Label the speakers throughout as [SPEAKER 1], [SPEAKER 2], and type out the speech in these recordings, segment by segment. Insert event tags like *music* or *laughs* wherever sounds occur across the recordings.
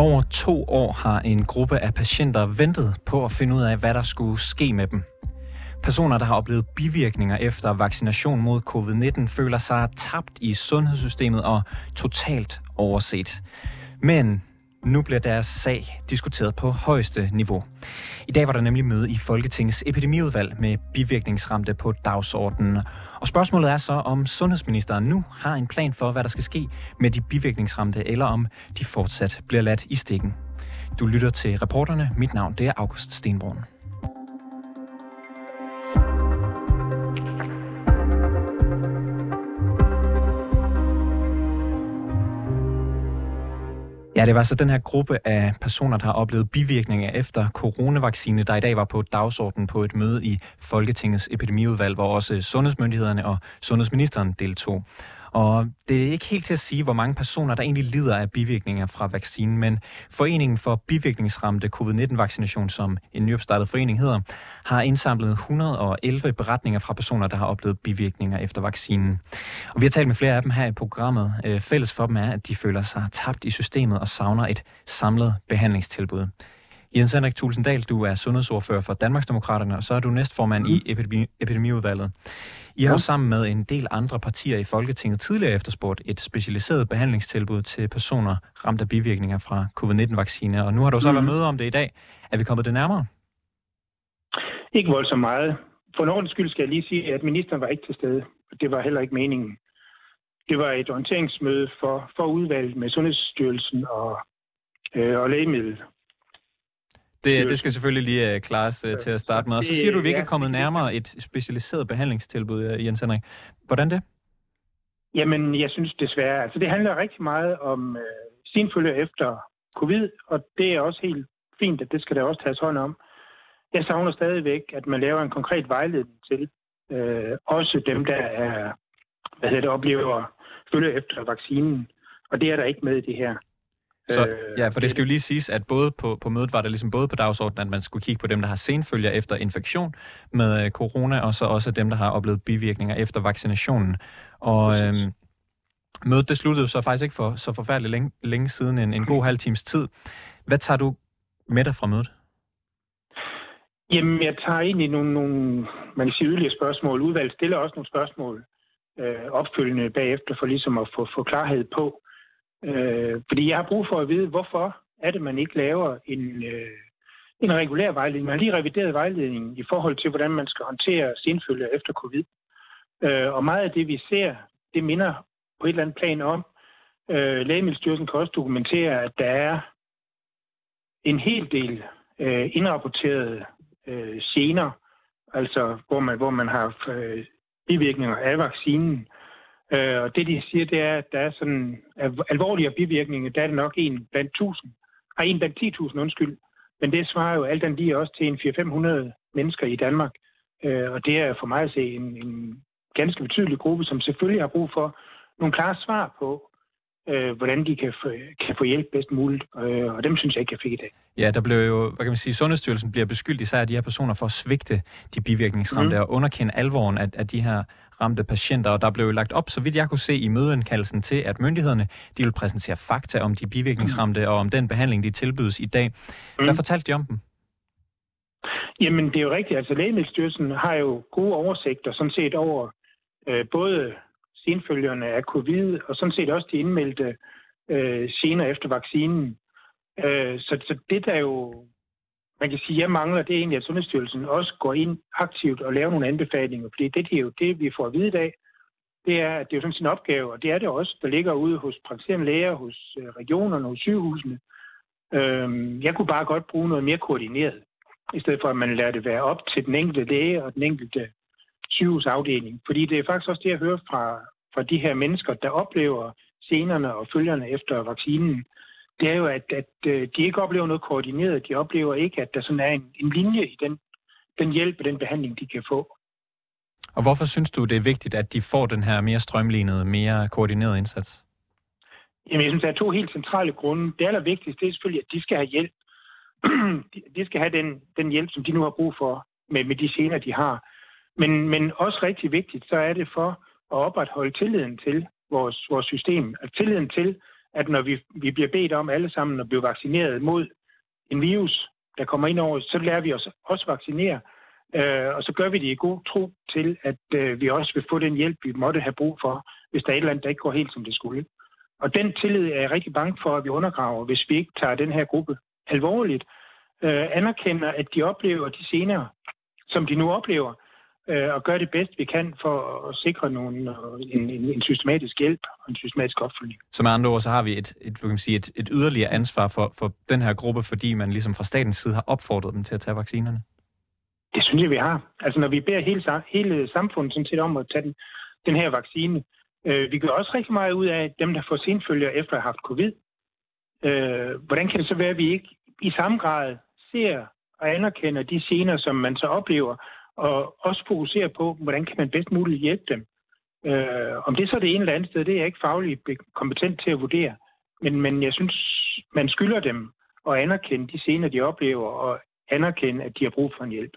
[SPEAKER 1] Over to år har en gruppe af patienter ventet på at finde ud af, hvad der skulle ske med dem. Personer, der har oplevet bivirkninger efter vaccination mod covid-19, føler sig tabt i sundhedssystemet og totalt overset. Men nu bliver deres sag diskuteret på højeste niveau. I dag var der nemlig møde i Folketingets epidemiudvalg med bivirkningsramte på dagsordenen. Og spørgsmålet er så, om sundhedsministeren nu har en plan for, hvad der skal ske med de bivirkningsramte, eller om de fortsat bliver ladt i stikken. Du lytter til reporterne. Mit navn det er August Stenbrun. Ja, det var så den her gruppe af personer, der har oplevet bivirkninger efter coronavaccine, der i dag var på dagsordenen på et møde i Folketingets epidemiudvalg, hvor også sundhedsmyndighederne og sundhedsministeren deltog. Og det er ikke helt til at sige, hvor mange personer, der egentlig lider af bivirkninger fra vaccinen, men Foreningen for bivirkningsramte covid-19-vaccination, som en nyopstartet forening hedder, har indsamlet 111 beretninger fra personer, der har oplevet bivirkninger efter vaccinen. Og vi har talt med flere af dem her i programmet. Øh, fælles for dem er, at de føler sig tabt i systemet og savner et samlet behandlingstilbud. Jens Henrik Tulsendal, du er sundhedsordfører for Danmarksdemokraterne, og så er du næstformand mm. i epidemi- epidemiudvalget. I har ja. sammen med en del andre partier i Folketinget tidligere efterspurgt et specialiseret behandlingstilbud til personer ramt af bivirkninger fra covid-19-vaccine, og nu har du så mm. været møde om det i dag. Er vi kommet det nærmere?
[SPEAKER 2] Ikke voldsomt meget. For nogen skyld skal jeg lige sige, at ministeren var ikke til stede. Det var heller ikke meningen. Det var et orienteringsmøde for, for udvalget med Sundhedsstyrelsen og, øh, og lægemiddel
[SPEAKER 1] det, det skal selvfølgelig lige uh, klares uh, til at starte med. Og så siger du, at vi ikke er kommet nærmere et specialiseret behandlingstilbud, uh, Jens Henrik. Hvordan det?
[SPEAKER 2] Jamen, jeg synes desværre, altså det handler rigtig meget om uh, senfølger efter covid, og det er også helt fint, at det skal der også tages hånd om. Jeg savner stadigvæk, at man laver en konkret vejledning til uh, også dem, der er, hvad hedder det, oplever følger efter vaccinen. Og det er der ikke med i det her.
[SPEAKER 1] Så, øh, ja, for det skal jo lige siges, at både på, på mødet var der ligesom både på dagsordenen, at man skulle kigge på dem, der har senfølger efter infektion med øh, corona, og så også dem, der har oplevet bivirkninger efter vaccinationen. Og øhm, mødet det sluttede så faktisk ikke for så forfærdeligt længe, længe siden, en, en god halv times tid. Hvad tager du med dig fra mødet?
[SPEAKER 2] Jamen, jeg tager egentlig nogle, nogle man kan sige, yderligere spørgsmål. Udvalget stiller også nogle spørgsmål øh, opfølgende bagefter, for ligesom at få, få klarhed på, Øh, fordi jeg har brug for at vide, hvorfor er det, man ikke laver en, øh, en regulær vejledning. Man har lige revideret vejledningen i forhold til, hvordan man skal håndtere senfølger efter covid. Øh, og meget af det, vi ser, det minder på et eller andet plan om. Øh, Lægemiddelstyrelsen kan også dokumentere, at der er en hel del øh, indrapporterede øh, gener, altså hvor man, hvor man har øh, bivirkninger af vaccinen, Øh, og det, de siger, det er, at der er sådan alvorlige bivirkninger, der er det nok en blandt 1000. Nej, en blandt 10.000, undskyld. Men det svarer jo alt andet lige også til en 400-500 mennesker i Danmark. Øh, og det er for mig at se en, en ganske betydelig gruppe, som selvfølgelig har brug for nogle klare svar på, øh, hvordan de kan få, kan få hjælp bedst muligt, øh, og dem synes jeg ikke, jeg fik i dag.
[SPEAKER 1] Ja, der blev jo, hvad kan man sige, Sundhedsstyrelsen bliver beskyldt især af de her personer for at svigte de bivirkningsramte mm. og underkende alvoren af, af de her ramte patienter, og der blev lagt op, så vidt jeg kunne se i mødeindkaldelsen til, at myndighederne de vil præsentere fakta om de bivirkningsramte mm. og om den behandling, de tilbydes i dag. Mm. Hvad fortalte de om dem?
[SPEAKER 2] Jamen, det er jo rigtigt. Altså, Lægemiddelstyrelsen har jo gode oversigter sådan set over øh, både senfølgerne af covid, og sådan set også de indmeldte øh, gener efter vaccinen. Øh, så, så det, der jo man kan sige, jeg mangler, det er egentlig, at Sundhedsstyrelsen også går ind aktivt og laver nogle anbefalinger. Fordi det, det er jo det, vi får at vide i dag, det er, at det er jo sådan sin opgave, og det er det også, der ligger ude hos praktiserende læger, hos øh, regionerne, hos sygehusene. Øhm, jeg kunne bare godt bruge noget mere koordineret, i stedet for at man lader det være op til den enkelte læge og den enkelte sygehusafdeling. Fordi det er faktisk også det, jeg hører fra, fra de her mennesker, der oplever scenerne og følgerne efter vaccinen, det er jo, at, at øh, de ikke oplever noget koordineret. De oplever ikke, at der sådan er en, en linje i den, den hjælp og den behandling, de kan få.
[SPEAKER 1] Og hvorfor synes du, det er vigtigt, at de får den her mere strømlignede, mere koordinerede indsats?
[SPEAKER 2] Jamen, jeg synes, der er to helt centrale grunde. Det allervigtigste det er selvfølgelig, at de skal have hjælp. *clears throat* de skal have den, den hjælp, som de nu har brug for med, med de scener, de har. Men, men også rigtig vigtigt, så er det for at opretholde tilliden til vores, vores system. Altså tilliden til, at når vi, vi bliver bedt om alle sammen at blive vaccineret mod en virus, der kommer ind over, så lærer vi os også vaccinere, øh, og så gør vi det i god tro til, at øh, vi også vil få den hjælp, vi måtte have brug for, hvis der er et eller andet, der ikke går helt, som det skulle. Og den tillid er jeg rigtig bange for, at vi undergraver, hvis vi ikke tager den her gruppe alvorligt, øh, anerkender, at de oplever de senere, som de nu oplever, øh, og gør det bedst, vi kan for at sikre nogle, en, en, en systematisk hjælp og en systematisk opfølgning.
[SPEAKER 1] Så med andre ord, så har vi et, et, kan man sige, et, et yderligere ansvar for, for den her gruppe, fordi man ligesom fra statens side har opfordret dem til at tage vaccinerne?
[SPEAKER 2] Det synes jeg, vi har. Altså når vi beder hele, hele samfundet sådan set om at tage den, den her vaccine, øh, vi gør også rigtig meget ud af dem, der får senfølger efter at have haft covid. Øh, hvordan kan det så være, at vi ikke i samme grad ser og anerkender de scener, som man så oplever, og også fokuserer på, hvordan kan man bedst muligt hjælpe dem. Øh, om det så er det ene eller andet sted, det er jeg ikke fagligt kompetent til at vurdere. Men, men jeg synes, man skylder dem at anerkende de scener, de oplever, og anerkende, at de har brug for en hjælp.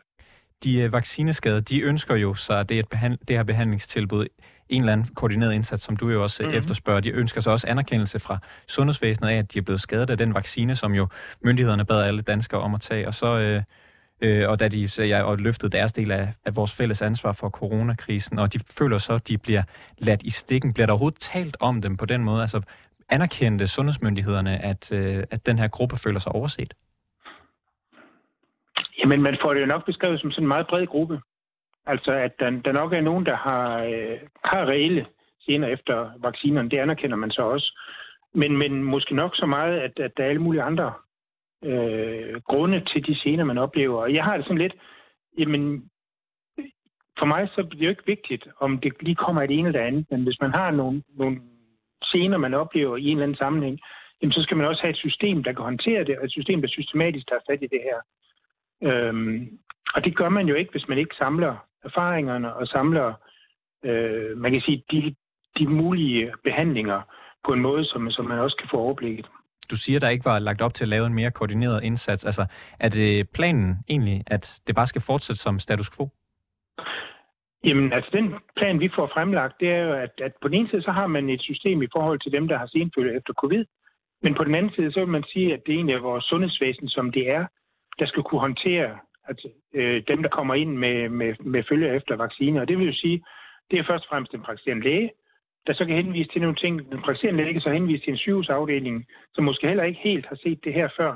[SPEAKER 1] De øh, vaccineskadede, de ønsker jo sig det, et behand, det her behandlingstilbud en eller anden koordineret indsats, som du jo også mm-hmm. efterspørger. De ønsker sig også anerkendelse fra sundhedsvæsenet af, at de er blevet skadet af den vaccine, som jo myndighederne bad alle danskere om at tage. Og så... Øh, øh, og da de så jeg, og løftede deres del af, af vores fælles ansvar for coronakrisen, og de føler så, at de bliver ladt i stikken. Bliver der overhovedet talt om dem på den måde? Altså anerkendte sundhedsmyndighederne, at, øh, at den her gruppe føler sig overset?
[SPEAKER 2] Jamen, man får det jo nok beskrevet som sådan en meget bred gruppe. Altså, at der, der nok er nogen, der har, øh, har reelle senere efter vaccinerne. Det anerkender man så også. Men, men måske nok så meget, at, at der er alle mulige andre øh, grunde til de scener, man oplever. Og jeg har det sådan lidt, jamen, for mig så er det jo ikke vigtigt, om det lige kommer et ene eller andet, men hvis man har nogle, nogle scener, man oplever i en eller anden sammenhæng, jamen, så skal man også have et system, der kan håndtere det, og et system, der systematisk tager fat i det her. Øhm, og det gør man jo ikke, hvis man ikke samler erfaringerne og samler, øh, man kan sige, de, de mulige behandlinger på en måde, som, som man også kan få overblikket.
[SPEAKER 1] Du siger, der ikke var lagt op til at lave en mere koordineret indsats. Altså, er det planen egentlig, at det bare skal fortsætte som status quo?
[SPEAKER 2] Jamen, altså den plan, vi får fremlagt, det er jo, at, at på den ene side, så har man et system i forhold til dem, der har senfølge efter covid. Men på den anden side, så vil man sige, at det egentlig er vores sundhedsvæsen, som det er, der skal kunne håndtere at, øh, dem, der kommer ind med, med, med følger efter vacciner. Og det vil jo sige, det er først og fremmest den praktiserende læge, der så kan henvise til nogle ting. Den praktiserende læge kan så henvise til en sygehusafdeling, som måske heller ikke helt har set det her før.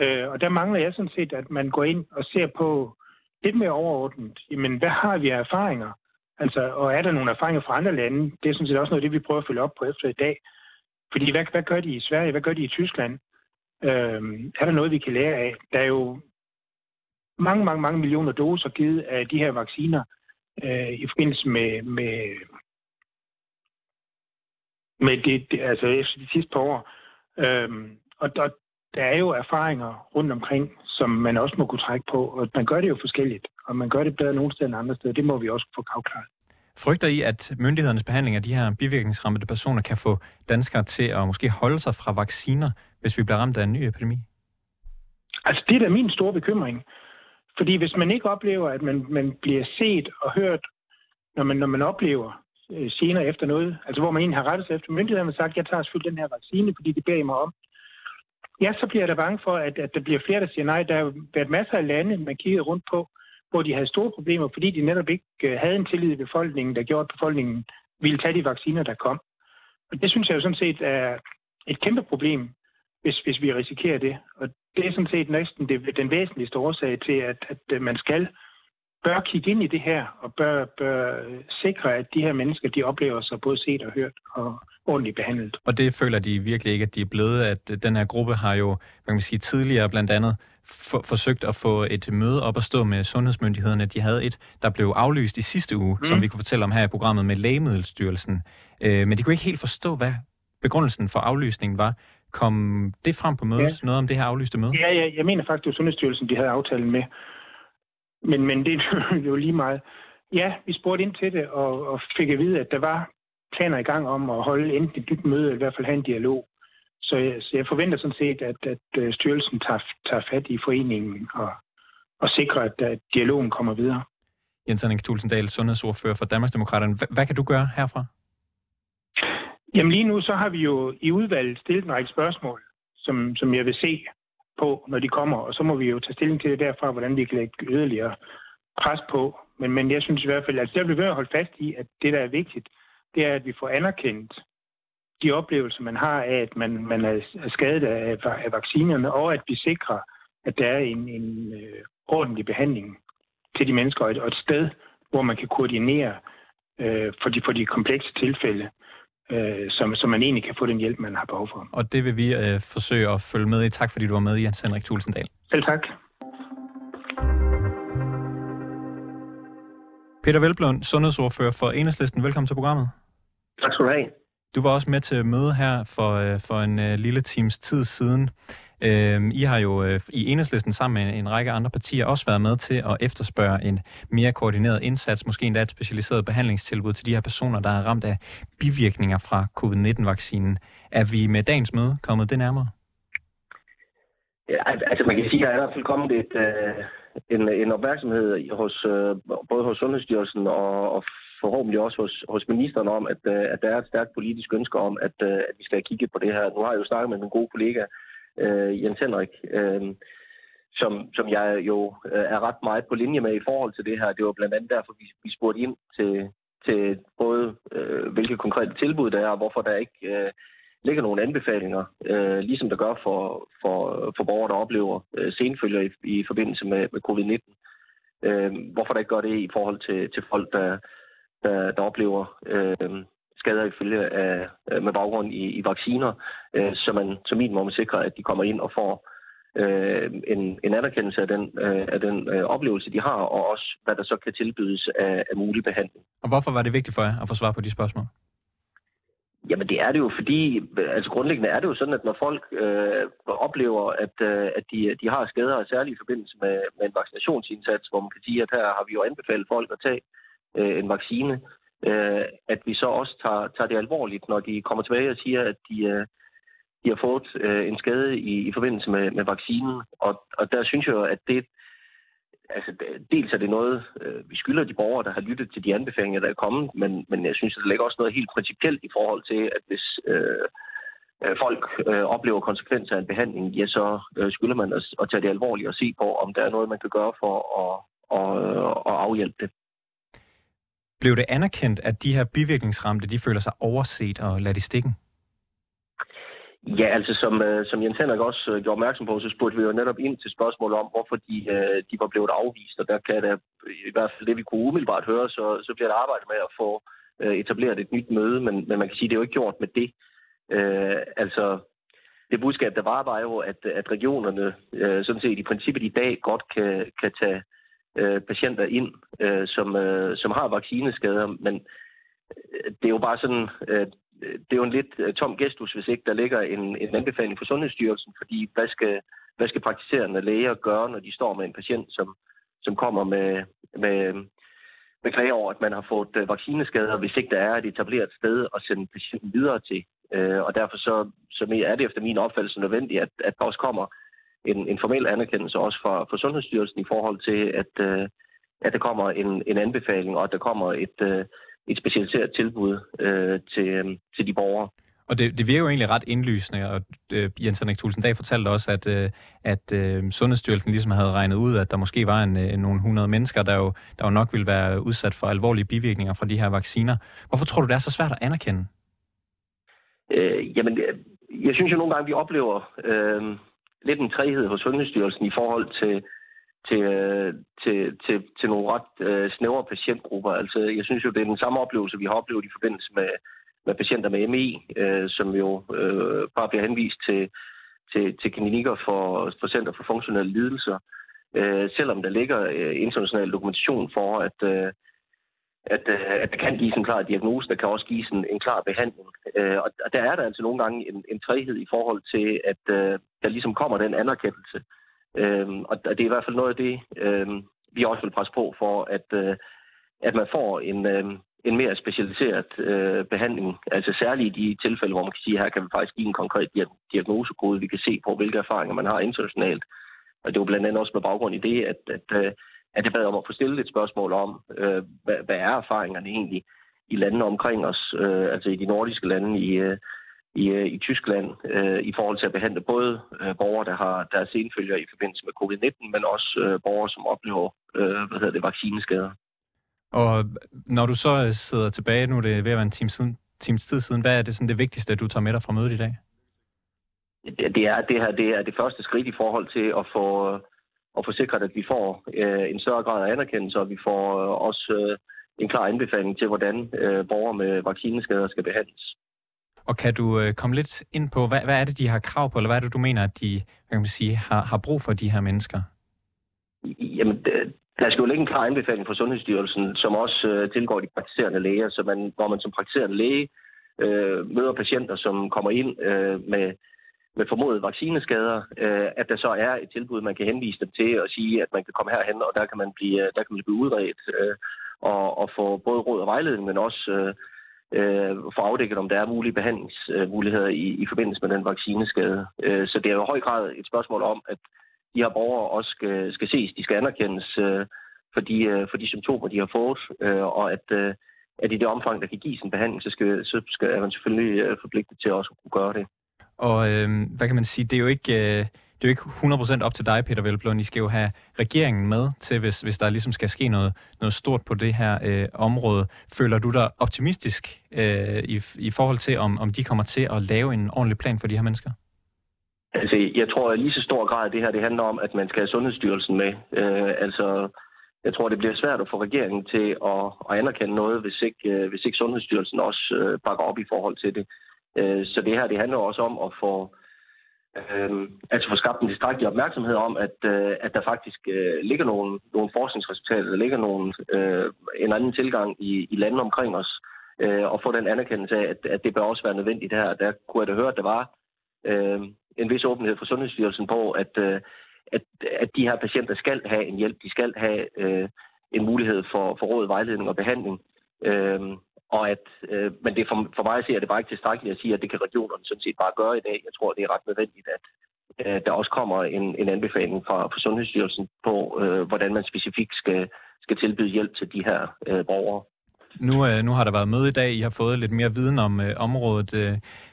[SPEAKER 2] Øh, og der mangler jeg sådan set, at man går ind og ser på lidt mere overordnet, jamen hvad har vi af erfaringer? Altså, og er der nogle erfaringer fra andre lande? Det er sådan set også noget af det, vi prøver at følge op på efter i dag. Fordi hvad, hvad gør de i Sverige? Hvad gør de i Tyskland? Øh, er der noget, vi kan lære af? Der er jo mange, mange, mange millioner doser givet af de her vacciner øh, i forbindelse med, med, med det, det, altså efter de sidste par år. Øhm, og der, der er jo erfaringer rundt omkring, som man også må kunne trække på, og man gør det jo forskelligt, og man gør det bedre nogle steder end andre steder. Det må vi også få afklaret.
[SPEAKER 1] Frygter I, at myndighedernes behandling af de her bivirkningsrammede personer kan få danskere til at måske holde sig fra vacciner, hvis vi bliver ramt af en ny epidemi?
[SPEAKER 2] Altså, det er da min store bekymring. Fordi hvis man ikke oplever, at man, man bliver set og hørt, når man, når man oplever øh, senere efter noget, altså hvor man egentlig har rettet sig efter myndighederne og sagt, jeg tager selvfølgelig den her vaccine, fordi det beder I mig om. Ja, så bliver jeg da bange for, at, at der bliver flere, der siger nej. Der har været masser af lande, man kiggede rundt på, hvor de havde store problemer, fordi de netop ikke øh, havde en tillid i befolkningen, der gjorde, at befolkningen ville tage de vacciner, der kom. Og det synes jeg jo sådan set er et kæmpe problem, hvis, hvis vi risikerer det. Og det er sådan set næsten det, den væsentligste årsag til, at, at øh, man skal bør kigge ind i det her, og bør, bør sikre, at de her mennesker, de oplever sig både set og hørt og ordentligt behandlet.
[SPEAKER 1] Og det føler de virkelig ikke, at de er blevet, at den her gruppe har jo, man kan sige, tidligere blandt andet for, forsøgt at få et møde op at stå med sundhedsmyndighederne. De havde et, der blev aflyst i sidste uge, mm. som vi kunne fortælle om her i programmet med Lægemiddelstyrelsen. Øh, men de kunne ikke helt forstå, hvad begrundelsen for aflysningen var. Kom det frem på mødet? Ja. Noget om det her aflyste møde?
[SPEAKER 2] Ja, ja jeg mener faktisk, var Sundhedsstyrelsen, de havde aftalen med. Men, men det er *laughs* jo lige meget. Ja, vi spurgte ind til det, og, og fik at vide, at der var planer i gang om at holde enten et nyt møde, eller i hvert fald have en dialog. Så jeg, så jeg forventer sådan set, at, at øh, styrelsen tager, tager fat i foreningen og, og sikrer, at, at dialogen kommer videre.
[SPEAKER 1] Jens Henrik Tulsendal, sundhedsordfører for Danmarksdemokraterne. Hvad, hvad kan du gøre herfra?
[SPEAKER 2] Jamen lige nu så har vi jo i udvalget stillet en række spørgsmål, som, som jeg vil se på, når de kommer, og så må vi jo tage stilling til det derfra, hvordan vi kan lægge yderligere pres på. Men, men jeg synes i hvert fald, altså, at det bliver ved at holde fast i, at det, der er vigtigt, det er, at vi får anerkendt de oplevelser, man har af, at man, man er skadet af, af vaccinerne, og at vi sikrer, at der er en, en øh, ordentlig behandling til de mennesker, og et, og et sted, hvor man kan koordinere øh, for, de, for de komplekse tilfælde, øh, som, som man egentlig kan få den hjælp, man har behov for.
[SPEAKER 1] Og det vil vi øh, forsøge at følge med i. Tak fordi du var med, Jens Henrik Tulsendal.
[SPEAKER 2] Selv tak.
[SPEAKER 1] Peter Velblom, sundhedsordfører for Enhedslisten. Velkommen til programmet.
[SPEAKER 3] Tak skal du have.
[SPEAKER 1] Du var også med til møde her for, øh, for en uh, lille times tid siden. Øh, I har jo øh, i Enhedslisten sammen med en række andre partier også været med til at efterspørge en mere koordineret indsats, måske endda et specialiseret behandlingstilbud til de her personer, der er ramt af bivirkninger fra covid-19-vaccinen. Er vi med dagens møde kommet det nærmere?
[SPEAKER 3] Ja, altså man kan sige, at der er i hvert fald kommet et, øh, en, en opmærksomhed hos, øh, både hos Sundhedsstyrelsen og, og forhåbentlig også hos, hos ministeren om, at, øh, at der er et stærkt politisk ønske om, at, øh, at vi skal kigge på det her. Nu har jeg jo snakket med min gode kollega øh, Jens Henrik, øh, som, som jeg jo øh, er ret meget på linje med i forhold til det her. Det var blandt andet derfor, vi, vi spurgte ind til, til både, øh, hvilke konkrete tilbud der er, og hvorfor der ikke øh, ligger nogle anbefalinger, øh, ligesom der gør for, for, for borgere, der oplever øh, senfølger i, i forbindelse med, med covid-19. Øh, hvorfor der ikke gør det i forhold til, til folk, der, der, der oplever øh, skader ifølge af, øh, med baggrund i, i vacciner, øh, så man som minimum sikrer, at de kommer ind og får øh, en, en anerkendelse af den, øh, af den øh, oplevelse, de har, og også hvad der så kan tilbydes af, af mulig behandling.
[SPEAKER 1] Og hvorfor var det vigtigt for jer at få svar på de spørgsmål?
[SPEAKER 3] Jamen det er det jo, fordi altså grundlæggende er det jo sådan, at når folk øh, oplever, at, øh, at de, de har skader, særligt i forbindelse med, med en vaccinationsindsats, hvor man kan sige, at her har vi jo anbefalet folk at tage øh, en vaccine, øh, at vi så også tager, tager det alvorligt, når de kommer tilbage og siger, at de, øh, de har fået øh, en skade i, i forbindelse med, med vaccinen. Og, og der synes jeg jo, at det, altså, dels er det noget, øh, vi skylder de borgere, der har lyttet til de anbefalinger, der er kommet, men, men jeg synes, at der ligger også noget helt principielt i forhold til, at hvis øh, øh folk øh, oplever konsekvenser af en behandling, ja, så øh, skylder man at, at tage det alvorligt og se på, om der er noget, man kan gøre for at, at, at afhjælpe det.
[SPEAKER 1] Blev det anerkendt, at de her bivirkningsramte, de føler sig overset og ladt i stikken?
[SPEAKER 3] Ja, altså som, øh, som Jens Henrik også øh, gjorde opmærksom på, så spurgte vi jo netop ind til spørgsmålet om, hvorfor de, øh, de var blevet afvist, og der kan der i hvert fald det, vi kunne umiddelbart høre, så, så bliver der arbejdet med at få øh, etableret et nyt møde, men, men man kan sige, det er jo ikke gjort med det. Øh, altså, det budskab, der var, var jo, at, at regionerne øh, sådan set i princippet i dag godt kan, kan tage øh, patienter ind, øh, som, øh, som har vaccineskader, men øh, det er jo bare sådan, øh, det er jo en lidt øh, tom gestus, hvis ikke der ligger en, en anbefaling fra Sundhedsstyrelsen, fordi hvad skal, hvad skal praktiserende læger gøre, når de står med en patient, som, som kommer med, med, med klager over, at man har fået øh, vaccineskader, hvis ikke der er et etableret sted at sende patienten videre til. Øh, og derfor så, så er det efter min opfattelse nødvendigt, at, at der også kommer en, en formel anerkendelse også fra, fra Sundhedsstyrelsen i forhold til, at, øh, at der kommer en, en anbefaling, og at der kommer et, øh, et specialiseret tilbud øh, til, øh, til de borgere.
[SPEAKER 1] Og det, det virker jo egentlig ret indlysende, og øh, Jens Henrik Thulsen Dag fortalte også, at, øh, at øh, Sundhedsstyrelsen ligesom havde regnet ud, at der måske var en, øh, nogle hundrede mennesker, der jo, der jo nok ville være udsat for alvorlige bivirkninger fra de her vacciner. Hvorfor tror du, det er så svært at anerkende?
[SPEAKER 3] Øh, jamen, jeg synes jo nogle gange, vi oplever øh, lidt en træhed hos Sundhedsstyrelsen i forhold til, til, øh, til, til, til nogle ret øh, snævre patientgrupper. Altså, jeg synes jo, det er den samme oplevelse, vi har oplevet i forbindelse med, med patienter med ME, øh, som jo øh, bare bliver henvist til, til, til klinikker for, for Center for Funktionelle Lidelser. Øh, selvom der ligger øh, international dokumentation for, at, øh, at, øh, at der kan gives en klar diagnose, der kan også gives en, en klar behandling. Øh, og der er der altså nogle gange en, en træhed i forhold til, at øh, der ligesom kommer den anerkendelse. Øh, og det er i hvert fald noget af det, øh, vi også vil presse på for, at, øh, at man får en, øh, en mere specialiseret øh, behandling. Altså særligt i de tilfælde, hvor man kan sige, at her kan vi faktisk give en konkret diagnosekode. Vi kan se på, hvilke erfaringer man har internationalt. Og det er jo blandt andet også med baggrund i det, at, at, øh, at jeg bad om at få stillet et spørgsmål om, øh, hvad, hvad er erfaringerne egentlig i landene omkring os, øh, altså i de nordiske lande, i, øh, i, øh, i Tyskland, øh, i forhold til at behandle både øh, borgere, der har deres senfølger i forbindelse med covid-19, men også øh, borgere, som oplever øh, hvad hedder det, vaccineskader.
[SPEAKER 1] Og når du så øh, sidder tilbage, nu er det ved at være en time siden, times tid siden, hvad er det sådan det vigtigste, du tager med dig fra mødet i dag?
[SPEAKER 3] Det er, det her det er det første skridt i forhold til at få, at få sikret, at vi får øh, en større grad af anerkendelse, og vi får øh, også øh, en klar anbefaling til, hvordan øh, borgere med vaccineskader skal behandles.
[SPEAKER 1] Og kan du øh, komme lidt ind på, hvad, hvad er det, de har krav på, eller hvad er det, du mener, at de hvad kan man sige, har, har brug for de her mennesker?
[SPEAKER 3] Jamen, der skal jo ligge en klar anbefaling fra Sundhedsstyrelsen, som også øh, tilgår de praktiserende læger, så man, hvor man som praktiserende læge øh, møder patienter, som kommer ind øh, med, med formodede vaccineskader, øh, at der så er et tilbud, man kan henvise dem til og sige, at man kan komme herhen, og der kan man blive, øh, der kan man blive udredt øh, og, og få både råd og vejledning, men også øh, øh, få afdækket, om der er mulige behandlingsmuligheder i, i forbindelse med den vaccineskade. Øh, så det er jo i høj grad et spørgsmål om, at de her borgere også skal, skal ses, de skal anerkendes øh, for, de, øh, for de symptomer, de har fået, øh, og at, øh, at i det omfang, der kan gives en behandling, så skal, så skal man selvfølgelig øh, forpligtet til også at kunne gøre det.
[SPEAKER 1] Og øh, hvad kan man sige, det er jo ikke... Øh det er jo ikke 100% op til dig, Peter Velblom. I skal jo have regeringen med til, hvis, hvis der ligesom skal ske noget, noget stort på det her øh, område. Føler du dig optimistisk øh, i, i forhold til, om, om de kommer til at lave en ordentlig plan for de her mennesker?
[SPEAKER 3] Altså, jeg tror, at lige så stor grad det her, det handler om, at man skal have Sundhedsstyrelsen med. Øh, altså, jeg tror, det bliver svært at få regeringen til at, at anerkende noget, hvis ikke, øh, hvis ikke Sundhedsstyrelsen også øh, bakker op i forhold til det. Øh, så det her, det handler også om at få, øh, altså få skabt en tilstrækkelig opmærksomhed om, at, øh, at der faktisk øh, ligger nogle, nogle forskningsresultater, der ligger nogle, øh, en anden tilgang i, i landene omkring os, øh, og få den anerkendelse af, at, at det bør også være nødvendigt her. Der kunne jeg da høre, at der var øh, en vis åbenhed fra Sundhedsstyrelsen på, at, øh, at, at de her patienter skal have en hjælp, de skal have øh, en mulighed for, for råd, vejledning og behandling. Øh, og at, øh, men det for, for mig at se, at det bare ikke tilstrækkeligt at sige, at det kan regionerne sådan set bare gøre i dag. Jeg tror, det er ret nødvendigt, at øh, der også kommer en, en anbefaling fra, fra Sundhedsstyrelsen på, øh, hvordan man specifikt skal, skal tilbyde hjælp til de her øh, borgere.
[SPEAKER 1] Nu, øh, nu har der været møde i dag. I har fået lidt mere viden om øh, området. Øh,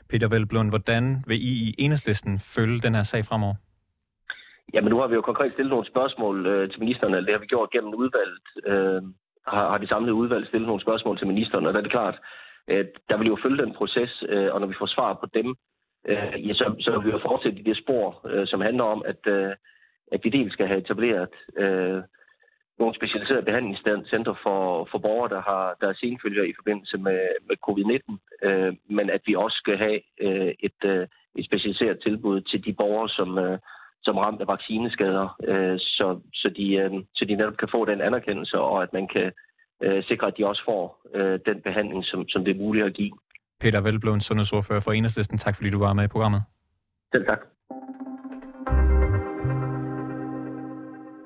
[SPEAKER 1] Peter Velblund, hvordan vil I i enhedslisten følge den her sag fremover?
[SPEAKER 3] Jamen nu har vi jo konkret stillet nogle spørgsmål øh, til ministeren, eller det har vi gjort gennem udvalget. Øh, har, har de samlede udvalg stillet nogle spørgsmål til ministeren, og der er det klart, at der vil jo følge den proces, øh, og når vi får svar på dem, øh, ja, så, så vil vi jo fortsætte i det spor, øh, som handler om, at, øh, at vi dels skal have etableret øh, nogle specialiserede behandlingscenter for, for borgere, der har der er senfølger i forbindelse med, med covid-19, øh, men at vi også skal have øh, et, øh, et specialiseret tilbud til de borgere, som, øh, som ramt af vaccineskader, øh, så, så, de, øh, så de netop kan få den anerkendelse, og at man kan øh, sikre, at de også får øh, den behandling, som, som det er muligt at give.
[SPEAKER 1] Peter Velblom, sundhedsordfører for Enhedslisten. Tak fordi du var med i programmet.
[SPEAKER 3] Selv tak.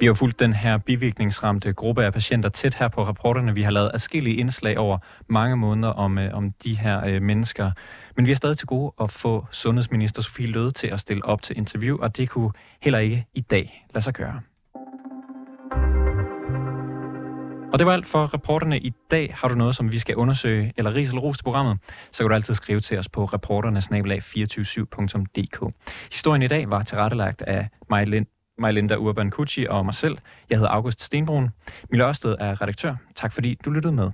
[SPEAKER 1] Vi har fulgt den her bivirkningsramte gruppe af patienter tæt her på rapporterne. Vi har lavet adskillige indslag over mange måneder om, øh, om de her øh, mennesker. Men vi er stadig til gode at få sundhedsminister Sofie Løde til at stille op til interview, og det kunne heller ikke i dag lade sig gøre. Og det var alt for reporterne i dag. Har du noget, som vi skal undersøge, eller ris eller ros til programmet, så kan du altid skrive til os på reporternesnabelag247.dk. Historien i dag var tilrettelagt af Maja Lind Majlinda Urban Kucci og mig selv. Jeg hedder August Stenbrun. Mille Ørsted er redaktør. Tak fordi du lyttede med.